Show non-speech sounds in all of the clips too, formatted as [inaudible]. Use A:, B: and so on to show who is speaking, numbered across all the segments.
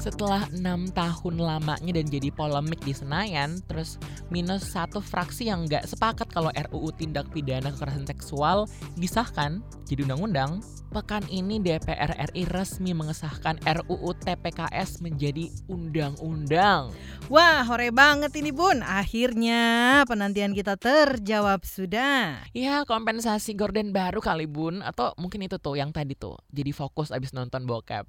A: Setelah enam tahun lamanya dan jadi polemik di Senayan, terus minus satu fraksi yang nggak sepakat kalau RUU tindak pidana kekerasan seksual disahkan jadi undang-undang, pekan ini DPR RI resmi mengesahkan RUU TPKS menjadi undang-undang.
B: Wah, hore banget ini Bun. Akhirnya penantian kita terjawab sudah.
A: Ya, kompensasi gorden baru kali Bun. Atau mungkin itu tuh yang tadi tuh. Jadi fokus abis nonton bokep.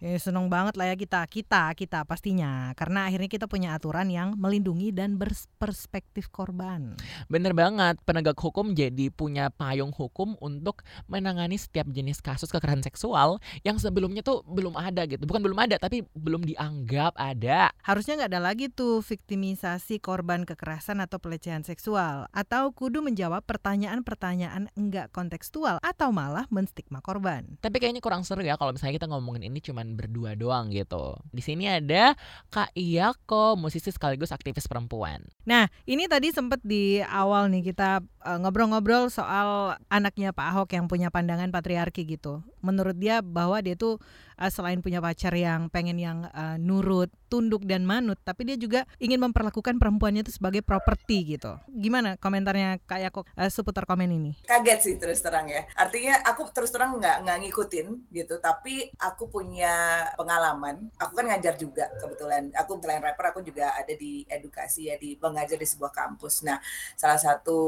B: Ya, [laughs] seneng banget lah ya kita, kita, kita pastinya. Karena akhirnya kita punya aturan yang melindungi dan berperspektif korban.
A: Bener banget, penegak hukum jadi punya payung hukum untuk menangani setiap jenis kasus kekerasan seksual yang sebelumnya tuh belum ada gitu. Bukan belum ada, tapi belum dianggap ada.
B: Harusnya nggak ada lagi tuh viktimisasi korban kekerasan atau pelecehan seksual. Atau kudu menjawab pertanyaan-pertanyaan enggak kontekstual atau malah menstigma korban.
A: Tapi kayaknya kurang seru ya kalau misalnya kita ngomongin ini cuman berdua doang gitu. Di sini ada Kak Iyako, musisi sekaligus aktivis perempuan.
B: Nah, ini tadi sempat di awal nih kita uh, ngobrol-ngobrol soal anaknya Pak Ahok yang punya pandangan patriarki gitu. Menurut dia bahwa dia tuh uh, selain punya pacar yang pengen yang uh, nurut, tunduk dan manut, tapi dia juga ingin memperlakukan perempuannya itu sebagai properti gitu. Gimana komentarnya Kak Yako uh, seputar komen ini?
C: Kaget sih terus terang ya. Artinya aku terus terang nggak nggak ngikutin gitu, tapi aku punya pengalaman. Aku kan ngajar juga kebetulan. Aku selain rapper, aku juga ada di edukasi ya di mengajar di sebuah kampus. Nah, salah satu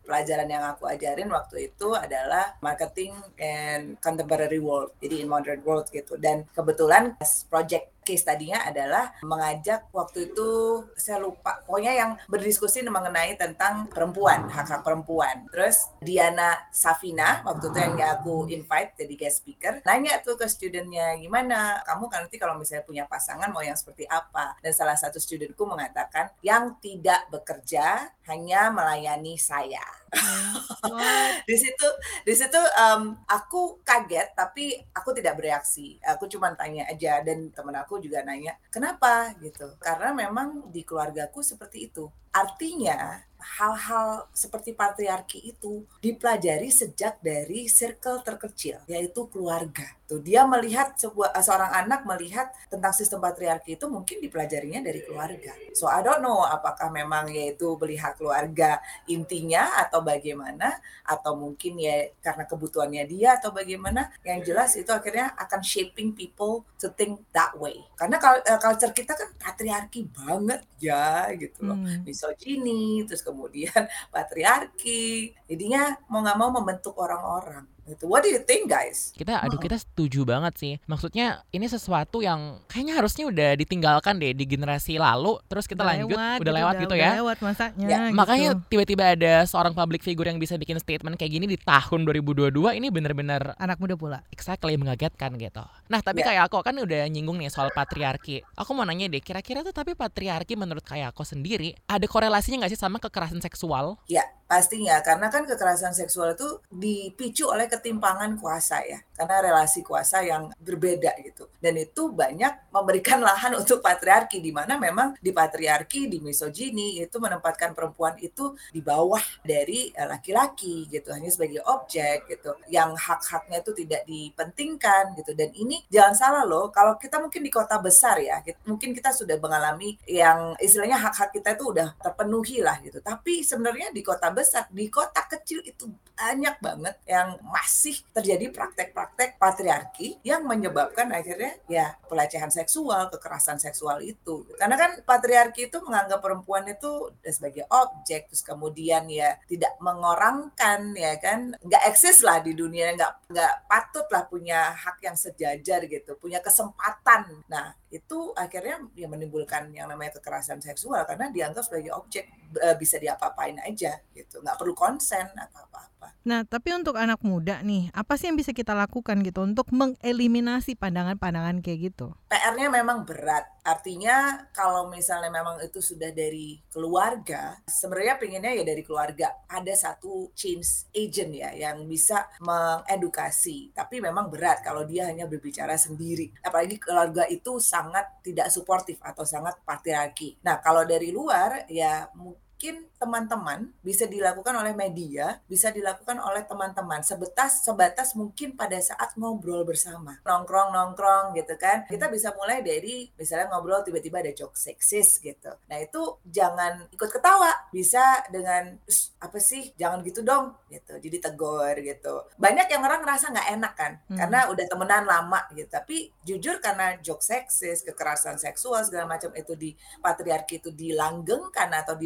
C: pelajaran yang aku ajarin waktu itu adalah marketing and contemporary world. Jadi in modern world gitu. Dan kebetulan project case tadinya adalah mengajak waktu itu saya lupa pokoknya yang berdiskusi mengenai tentang perempuan hak hak perempuan. Terus Diana Safina waktu itu yang aku invite jadi guest speaker nanya tuh ke studentnya gimana? Kamu kan nanti kalau misalnya punya pasangan mau yang seperti apa? Dan salah satu studentku mengatakan yang tidak bekerja hanya melayani saya. [laughs] Di situ di situ um, aku kaget tapi aku tidak bereaksi. Aku cuma tanya aja dan temen aku juga nanya kenapa? Gitu. Karena memang di keluargaku seperti itu artinya hal-hal seperti patriarki itu dipelajari sejak dari circle terkecil yaitu keluarga. Tuh dia melihat sebuah seorang anak melihat tentang sistem patriarki itu mungkin dipelajarinya dari keluarga. So I don't know apakah memang yaitu melihat keluarga intinya atau bagaimana atau mungkin ya karena kebutuhannya dia atau bagaimana yang jelas itu akhirnya akan shaping people to think that way. Karena culture kita kan patriarki banget ya gitu loh. Hmm. Misogini terus kemudian [laughs] patriarki. Jadinya mau nggak mau membentuk orang-orang. Gitu. What do you think guys?
A: Kita aduh kita setuju banget sih. Maksudnya ini sesuatu yang kayaknya harusnya udah ditinggalkan deh di generasi lalu terus kita udah lanjut
B: lewat,
A: udah lewat
B: udah,
A: gitu
B: udah
A: ya.
B: lewat masanya
A: ya,
B: gitu.
A: Makanya tiba-tiba ada seorang public figure yang bisa bikin statement kayak gini di tahun 2022 ini bener-bener
B: anak muda pula.
A: Exactly mengagetkan gitu. Nah, tapi
C: Ya.
A: kayak aku kan udah nyinggung nih soal patriarki. Aku mau nanya deh, kira-kira tuh tapi patriarki menurut kayak aku sendiri ada korelasinya nggak sih sama kekerasan seksual?
C: Ya, pastinya karena kan kekerasan seksual itu dipicu oleh ketimpangan kuasa ya. Karena relasi kuasa yang berbeda gitu. Dan itu banyak memberikan [laughs] lahan untuk patriarki di mana memang di patriarki, di misogini itu menempatkan perempuan itu di bawah dari eh, laki-laki gitu, hanya sebagai objek gitu. Yang hak-haknya itu tidak dipentingkan gitu. Dan ini jangan salah loh, kalau kita mungkin di kota besar ya, kita- mungkin kita sudah mengalami yang istilahnya hak-hak kita itu udah terpenuhi lah gitu. Tapi sebenarnya di kota besar, di kota kecil itu banyak banget yang masih terjadi praktek-praktek patriarki yang menyebabkan akhirnya ya pelecehan seksual, kekerasan seksual itu. Karena kan patriarki itu menganggap perempuan itu sebagai objek, terus kemudian ya tidak mengorangkan ya kan, nggak eksis lah di dunia, nggak nggak patut lah punya hak yang sejajar gitu, punya kesempatan. Nah itu akhirnya ya menimbulkan yang namanya kekerasan seksual karena dianggap sebagai objek eh, bisa diapa-apain aja gitu, nggak perlu konsen atau.
B: Nah, tapi untuk anak muda nih, apa sih yang bisa kita lakukan gitu untuk mengeliminasi pandangan-pandangan kayak gitu?
C: PR-nya memang berat. Artinya kalau misalnya memang itu sudah dari keluarga, sebenarnya pinginnya ya dari keluarga. Ada satu change agent ya yang bisa mengedukasi. Tapi memang berat kalau dia hanya berbicara sendiri. Apalagi keluarga itu sangat tidak suportif atau sangat patriarki. Nah kalau dari luar ya mungkin teman-teman bisa dilakukan oleh media, bisa dilakukan oleh teman-teman sebatas sebatas mungkin pada saat ngobrol bersama, nongkrong-nongkrong gitu kan. Kita bisa mulai dari misalnya ngobrol tiba-tiba ada joke seksis gitu. Nah, itu jangan ikut ketawa, bisa dengan apa sih? Jangan gitu dong gitu. Jadi tegur gitu. Banyak yang orang ngerasa nggak enak kan hmm. karena udah temenan lama gitu. Tapi jujur karena joke seksis, kekerasan seksual segala macam itu di patriarki itu dilanggengkan atau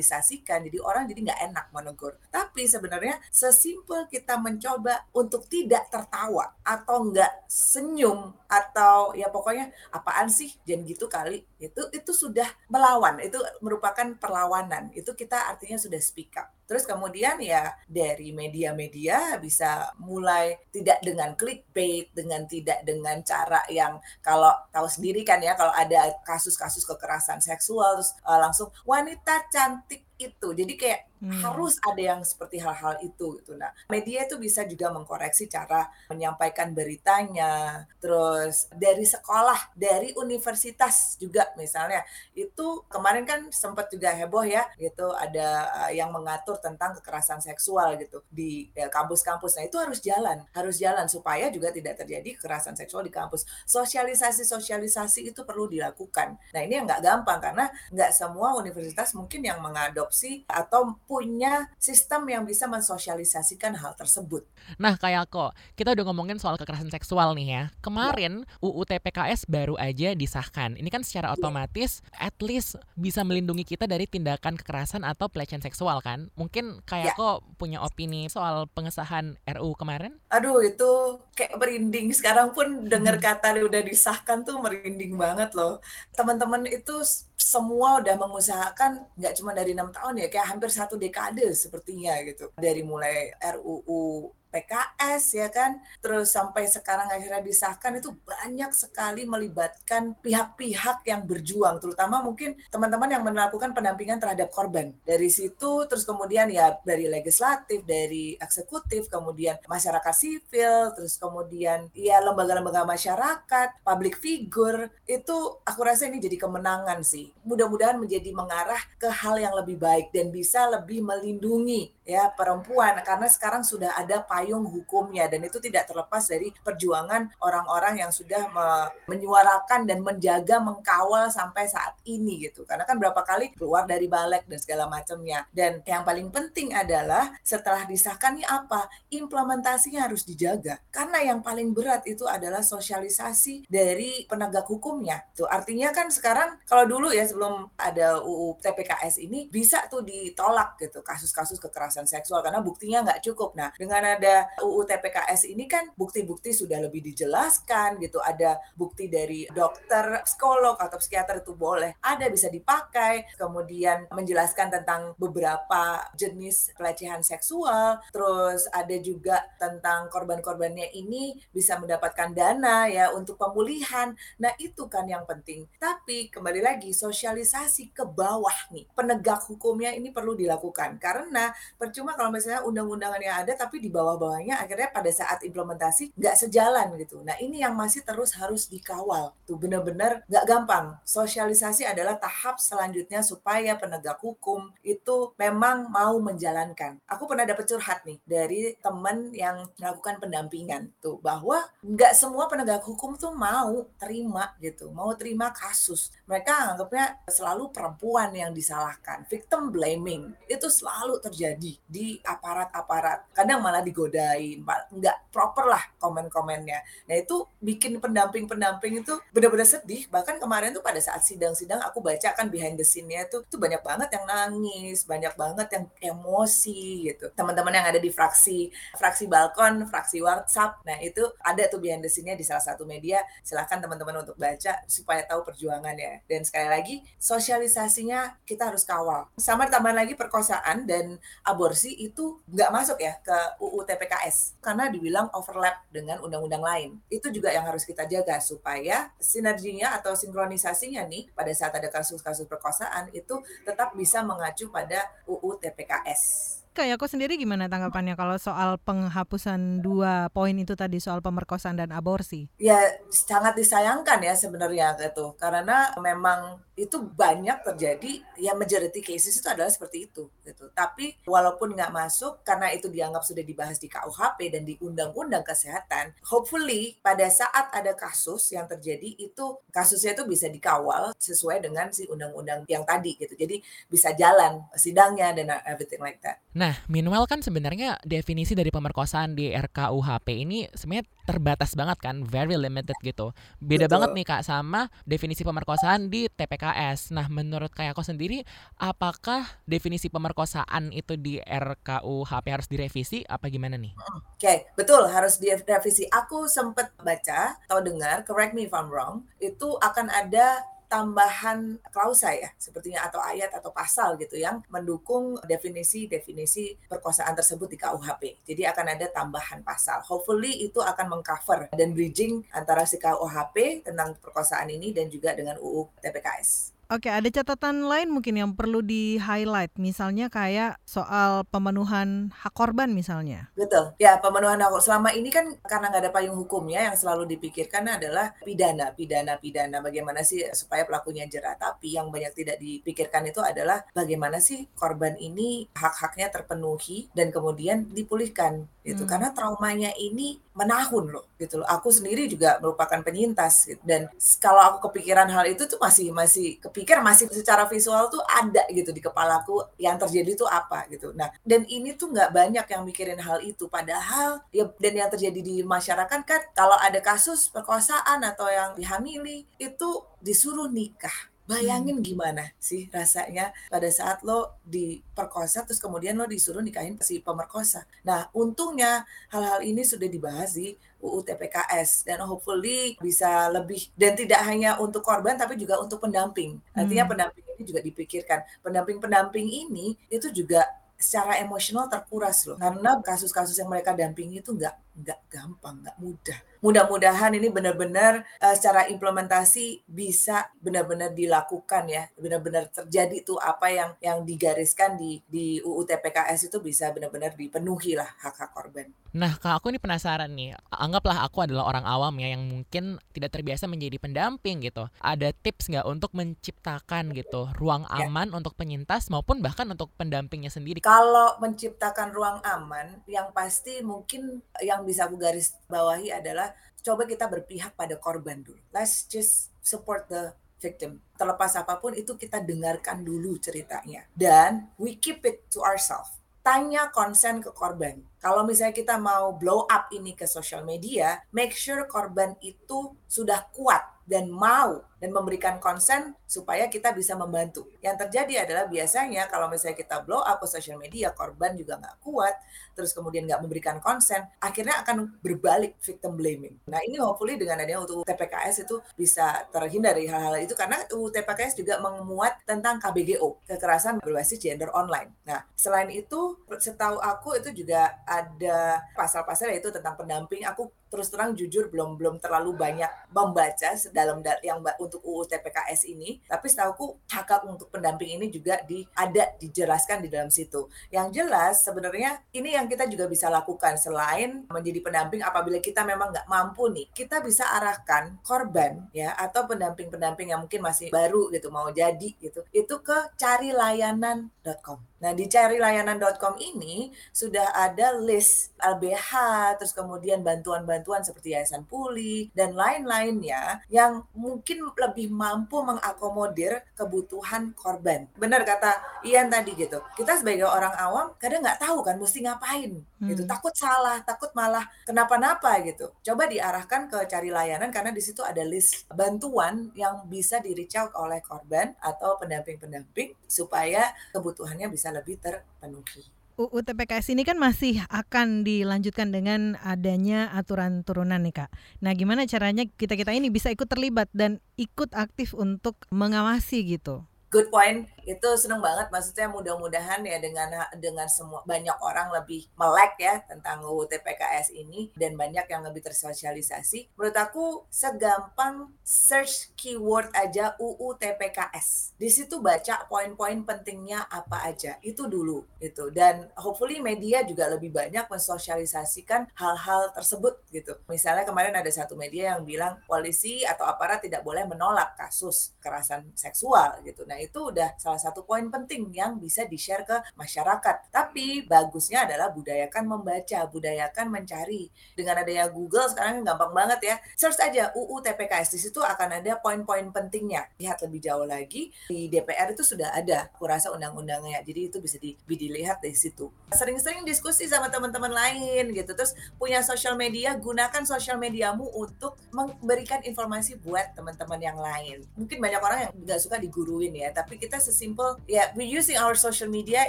C: jadi orang jadi nggak enak menegur. Tapi sebenarnya sesimpel kita mencoba untuk tidak tertawa atau nggak senyum atau ya pokoknya apaan sih? Jangan gitu kali. Itu itu sudah melawan itu merupakan perlawanan. Itu kita artinya sudah speak up Terus kemudian ya dari media-media bisa mulai tidak dengan clickbait, dengan tidak dengan cara yang kalau tahu sendiri kan ya kalau ada kasus-kasus kekerasan seksual terus uh, langsung wanita cantik itu. Jadi kayak hmm. harus ada yang seperti hal-hal itu gitu. Nah, media itu bisa juga mengkoreksi cara menyampaikan beritanya. Terus dari sekolah, dari universitas juga misalnya. Itu kemarin kan sempat juga heboh ya, gitu ada uh, yang mengatur tentang kekerasan seksual gitu di ya, kampus-kampus. Nah, itu harus jalan, harus jalan supaya juga tidak terjadi kekerasan seksual di kampus. Sosialisasi-sosialisasi itu perlu dilakukan. Nah, ini yang nggak gampang karena nggak semua universitas mungkin yang mengadop adopsi atau punya sistem yang bisa mensosialisasikan hal tersebut.
A: Nah, kayak kok kita udah ngomongin soal kekerasan seksual nih ya. Kemarin ya. UU TPKS baru aja disahkan. Ini kan secara ya. otomatis at least bisa melindungi kita dari tindakan kekerasan atau pelecehan seksual kan. Mungkin kayak ya. kok punya opini soal pengesahan RUU kemarin?
C: Aduh, itu kayak merinding. Sekarang pun dengar hmm. kata udah disahkan tuh merinding banget loh. Teman-teman itu semua udah mengusahakan nggak cuma dari enam tahun ya kayak hampir satu dekade sepertinya gitu. Dari mulai RUU PKS ya kan? Terus sampai sekarang akhirnya disahkan itu banyak sekali melibatkan pihak-pihak yang berjuang. Terutama mungkin teman-teman yang melakukan pendampingan terhadap korban. Dari situ terus kemudian ya dari legislatif dari eksekutif kemudian masyarakat sipil terus kemudian ya lembaga-lembaga masyarakat public figure. Itu aku rasa ini jadi kemenangan sih. Mudah-mudahan menjadi mengarah ke hal yang lebih baik dan bisa lebih melindungi ya perempuan. Karena sekarang sudah ada payung hukumnya. Dan itu tidak terlepas dari perjuangan orang-orang yang sudah me menyuarakan dan menjaga mengkawal sampai saat ini gitu. Karena kan berapa kali keluar dari balik dan segala macamnya. Dan yang paling penting adalah setelah disahkan ini apa? Implementasinya harus dijaga. Karena yang paling berat itu adalah sosialisasi dari penegak hukumnya. Tuh artinya kan sekarang kalau dulu ya sebelum ada UU TPKS ini bisa tuh ditolak gitu kasus-kasus kekerasan seksual. Karena buktinya nggak cukup. Nah, dengan ada UU TPKS ini kan bukti-bukti sudah lebih dijelaskan gitu. Ada bukti dari dokter, psikolog atau psikiater itu boleh ada bisa dipakai. Kemudian menjelaskan tentang beberapa jenis pelecehan seksual. Terus ada juga tentang korban-korbannya ini bisa mendapatkan dana ya untuk pemulihan. Nah, itu kan yang penting. Tapi kembali lagi sosialisasi ke bawah nih. Penegak hukumnya ini perlu dilakukan karena percuma kalau misalnya undang-undangan yang ada tapi di bawah-bawahnya akhirnya pada saat implementasi nggak sejalan gitu. Nah ini yang masih terus harus dikawal. Tuh benar-benar nggak gampang. Sosialisasi adalah tahap selanjutnya supaya penegak hukum itu memang mau menjalankan. Aku pernah dapat curhat nih dari teman yang melakukan pendampingan tuh bahwa nggak semua penegak hukum tuh mau terima gitu, mau terima kasus. Mereka anggapnya selalu perempuan yang disalahkan, victim blaming itu selalu terjadi di aparat-aparat kadang malah digodain nggak proper lah komen-komennya. Nah itu bikin pendamping-pendamping itu benar-benar sedih. Bahkan kemarin tuh pada saat sidang-sidang aku baca kan behind the scene-nya tuh tuh banyak banget yang nangis banyak banget yang emosi gitu. Teman-teman yang ada di fraksi fraksi balkon fraksi WhatsApp. Nah itu ada tuh behind the scene-nya di salah satu media. Silahkan teman-teman untuk baca supaya tahu perjuangannya. Dan sekali lagi sosialisasinya kita harus kawal. Sama tambah lagi perkosaan dan aborsi itu nggak masuk ya ke UU TPKS karena dibilang overlap dengan undang-undang lain. Itu juga yang harus kita jaga supaya sinerginya atau sinkronisasinya nih pada saat ada kasus-kasus perkosaan itu tetap bisa mengacu pada UU TPKS.
B: Kayak aku sendiri gimana tanggapannya kalau soal penghapusan dua poin itu tadi soal pemerkosaan dan aborsi?
C: Ya sangat disayangkan ya sebenarnya gitu karena memang itu banyak terjadi ya majority cases itu adalah seperti itu gitu. Tapi walaupun nggak masuk karena itu dianggap sudah dibahas di KUHP dan di Undang-Undang Kesehatan, hopefully pada saat ada kasus yang terjadi itu kasusnya itu bisa dikawal sesuai dengan si undang-undang yang tadi gitu. Jadi bisa jalan sidangnya dan everything like that.
A: Nah, minimal kan sebenarnya definisi dari pemerkosaan di RKUHP ini sebenarnya terbatas banget kan, very limited gitu. Beda Betul. banget nih Kak sama definisi pemerkosaan di TPKS. Nah, menurut Kak aku sendiri apakah definisi pemerkosaan itu di RKUHP harus direvisi apa gimana nih?
C: Oke, okay, betul harus direvisi. Aku sempat baca atau dengar, correct me if I'm wrong, itu akan ada tambahan klausa ya sepertinya atau ayat atau pasal gitu yang mendukung definisi-definisi perkosaan tersebut di KUHP. Jadi akan ada tambahan pasal. Hopefully itu akan mengcover dan bridging antara si KUHP tentang perkosaan ini dan juga dengan UU TPKS.
B: Oke, ada catatan lain mungkin yang perlu di-highlight, misalnya kayak soal pemenuhan hak korban misalnya.
C: Betul, ya pemenuhan hak selama ini kan karena nggak ada payung hukumnya yang selalu dipikirkan adalah pidana, pidana, pidana. Bagaimana sih supaya pelakunya jerah? Tapi yang banyak tidak dipikirkan itu adalah bagaimana sih korban ini hak-haknya terpenuhi dan kemudian dipulihkan gitu. Hmm. Karena traumanya ini menahun loh gitu loh. Aku sendiri juga merupakan penyintas gitu. dan kalau aku kepikiran hal itu tuh masih masih kepikir masih secara visual tuh ada gitu di kepalaku yang terjadi tuh apa gitu. Nah, dan ini tuh nggak banyak yang mikirin hal itu padahal ya dan yang terjadi di masyarakat kan kalau ada kasus perkosaan atau yang dihamili itu disuruh nikah Bayangin hmm. gimana sih rasanya pada saat lo diperkosa terus kemudian lo disuruh nikahin si pemerkosa. Nah, untungnya hal-hal ini sudah dibahas di UU TPKS dan hopefully bisa lebih dan tidak hanya untuk korban tapi juga untuk pendamping. Artinya hmm. pendamping ini juga dipikirkan. Pendamping-pendamping ini itu juga secara emosional terkuras loh karena kasus-kasus yang mereka dampingi itu nggak nggak gampang nggak mudah mudah-mudahan ini benar-benar uh, secara implementasi bisa benar-benar dilakukan ya benar-benar terjadi tuh apa yang yang digariskan di di UU TPKS itu bisa benar-benar dipenuhi lah hak-hak korban.
A: Nah, kak aku ini penasaran nih. Anggaplah aku adalah orang awam ya yang mungkin tidak terbiasa menjadi pendamping gitu. Ada tips nggak untuk menciptakan gitu ruang ya. aman ya. untuk penyintas maupun bahkan untuk pendampingnya sendiri?
C: Kalau menciptakan ruang aman, yang pasti mungkin yang bisa aku garis bawahi adalah coba kita berpihak pada korban dulu. Let's just support the victim. Terlepas apa pun itu kita dengarkan dulu ceritanya. Dan we keep it to ourselves tanya konsen ke korban. Kalau misalnya kita mau blow up ini ke sosial media, make sure korban itu sudah kuat dan mau dan memberikan konsen supaya kita bisa membantu. Yang terjadi adalah biasanya kalau misalnya kita blow up social media, korban juga nggak kuat, terus kemudian nggak memberikan konsen, akhirnya akan berbalik victim blaming. Nah ini hopefully dengan adanya UU TPKS itu bisa terhindar dari hal-hal itu karena UU TPKS juga memuat tentang KBGO, kekerasan berbasis gender online. Nah selain itu, setahu aku itu juga ada pasal-pasal yaitu tentang pendamping. Aku terus terang jujur belum belum terlalu banyak membaca dalam yang untuk UU TPKS ini, tapi setahuku hak untuk pendamping ini juga di ada dijelaskan di dalam situ. Yang jelas sebenarnya ini yang kita juga bisa lakukan selain menjadi pendamping apabila kita memang nggak mampu nih, kita bisa arahkan korban ya atau pendamping-pendamping yang mungkin masih baru gitu mau jadi gitu, itu ke carilayanan.com. Nah, di carilayanan.com ini sudah ada list LBH, terus kemudian bantuan-bantuan seperti Yayasan Puli dan lain-lainnya yang mungkin lebih mampu mengakomodir kebutuhan korban. Benar kata Ian tadi gitu. Kita sebagai orang awam kadang nggak tahu kan mesti ngapain gitu. hmm. gitu. Takut salah, takut malah kenapa-napa gitu. Coba diarahkan ke cari layanan karena di situ ada list bantuan yang bisa di reach out oleh korban atau pendamping-pendamping supaya kebutuhannya bisa lebih terpenuhi.
B: UU TPKS ini kan masih akan dilanjutkan dengan adanya aturan turunan nih Kak. Nah gimana caranya kita-kita ini bisa ikut terlibat dan ikut aktif untuk mengawasi gitu?
C: Good point itu seneng banget maksudnya mudah-mudahan ya dengan dengan semua banyak orang lebih melek ya tentang UU TPKS ini dan banyak yang lebih tersosialisasi. Menurut aku segampang search keyword aja UU TPKS di situ baca poin-poin pentingnya apa aja. Itu dulu itu dan hopefully media juga lebih banyak mensosialisasikan hal-hal tersebut gitu. Misalnya kemarin ada satu media yang bilang polisi atau aparat tidak boleh menolak kasus kekerasan seksual gitu. Nah itu udah salah satu poin penting yang bisa di-share ke masyarakat. Tapi bagusnya adalah budayakan membaca budayakan mencari. Dengan adanya Google sekarang gampang banget ya. Search aja UU TPKS di situ akan ada poin-poin pentingnya. Lihat lebih jauh lagi di DPR itu sudah ada. Aku rasa undang-undangnya. Jadi itu bisa di, dilihat dari situ. Sering-sering diskusi sama teman-teman lain gitu. Terus punya sosial media gunakan sosial mediamu untuk memberikan informasi buat teman-teman yang lain. Mungkin banyak orang yang nggak suka diguruin ya tapi kita sesimpel ya we using our social media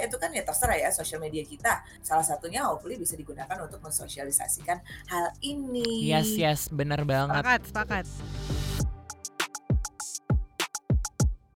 C: itu kan ya terserah ya social media kita. Salah satunya hopefully bisa digunakan untuk mensosialisasikan hal ini.
A: Yes yes. Benar banget.
B: Sepakat sepakat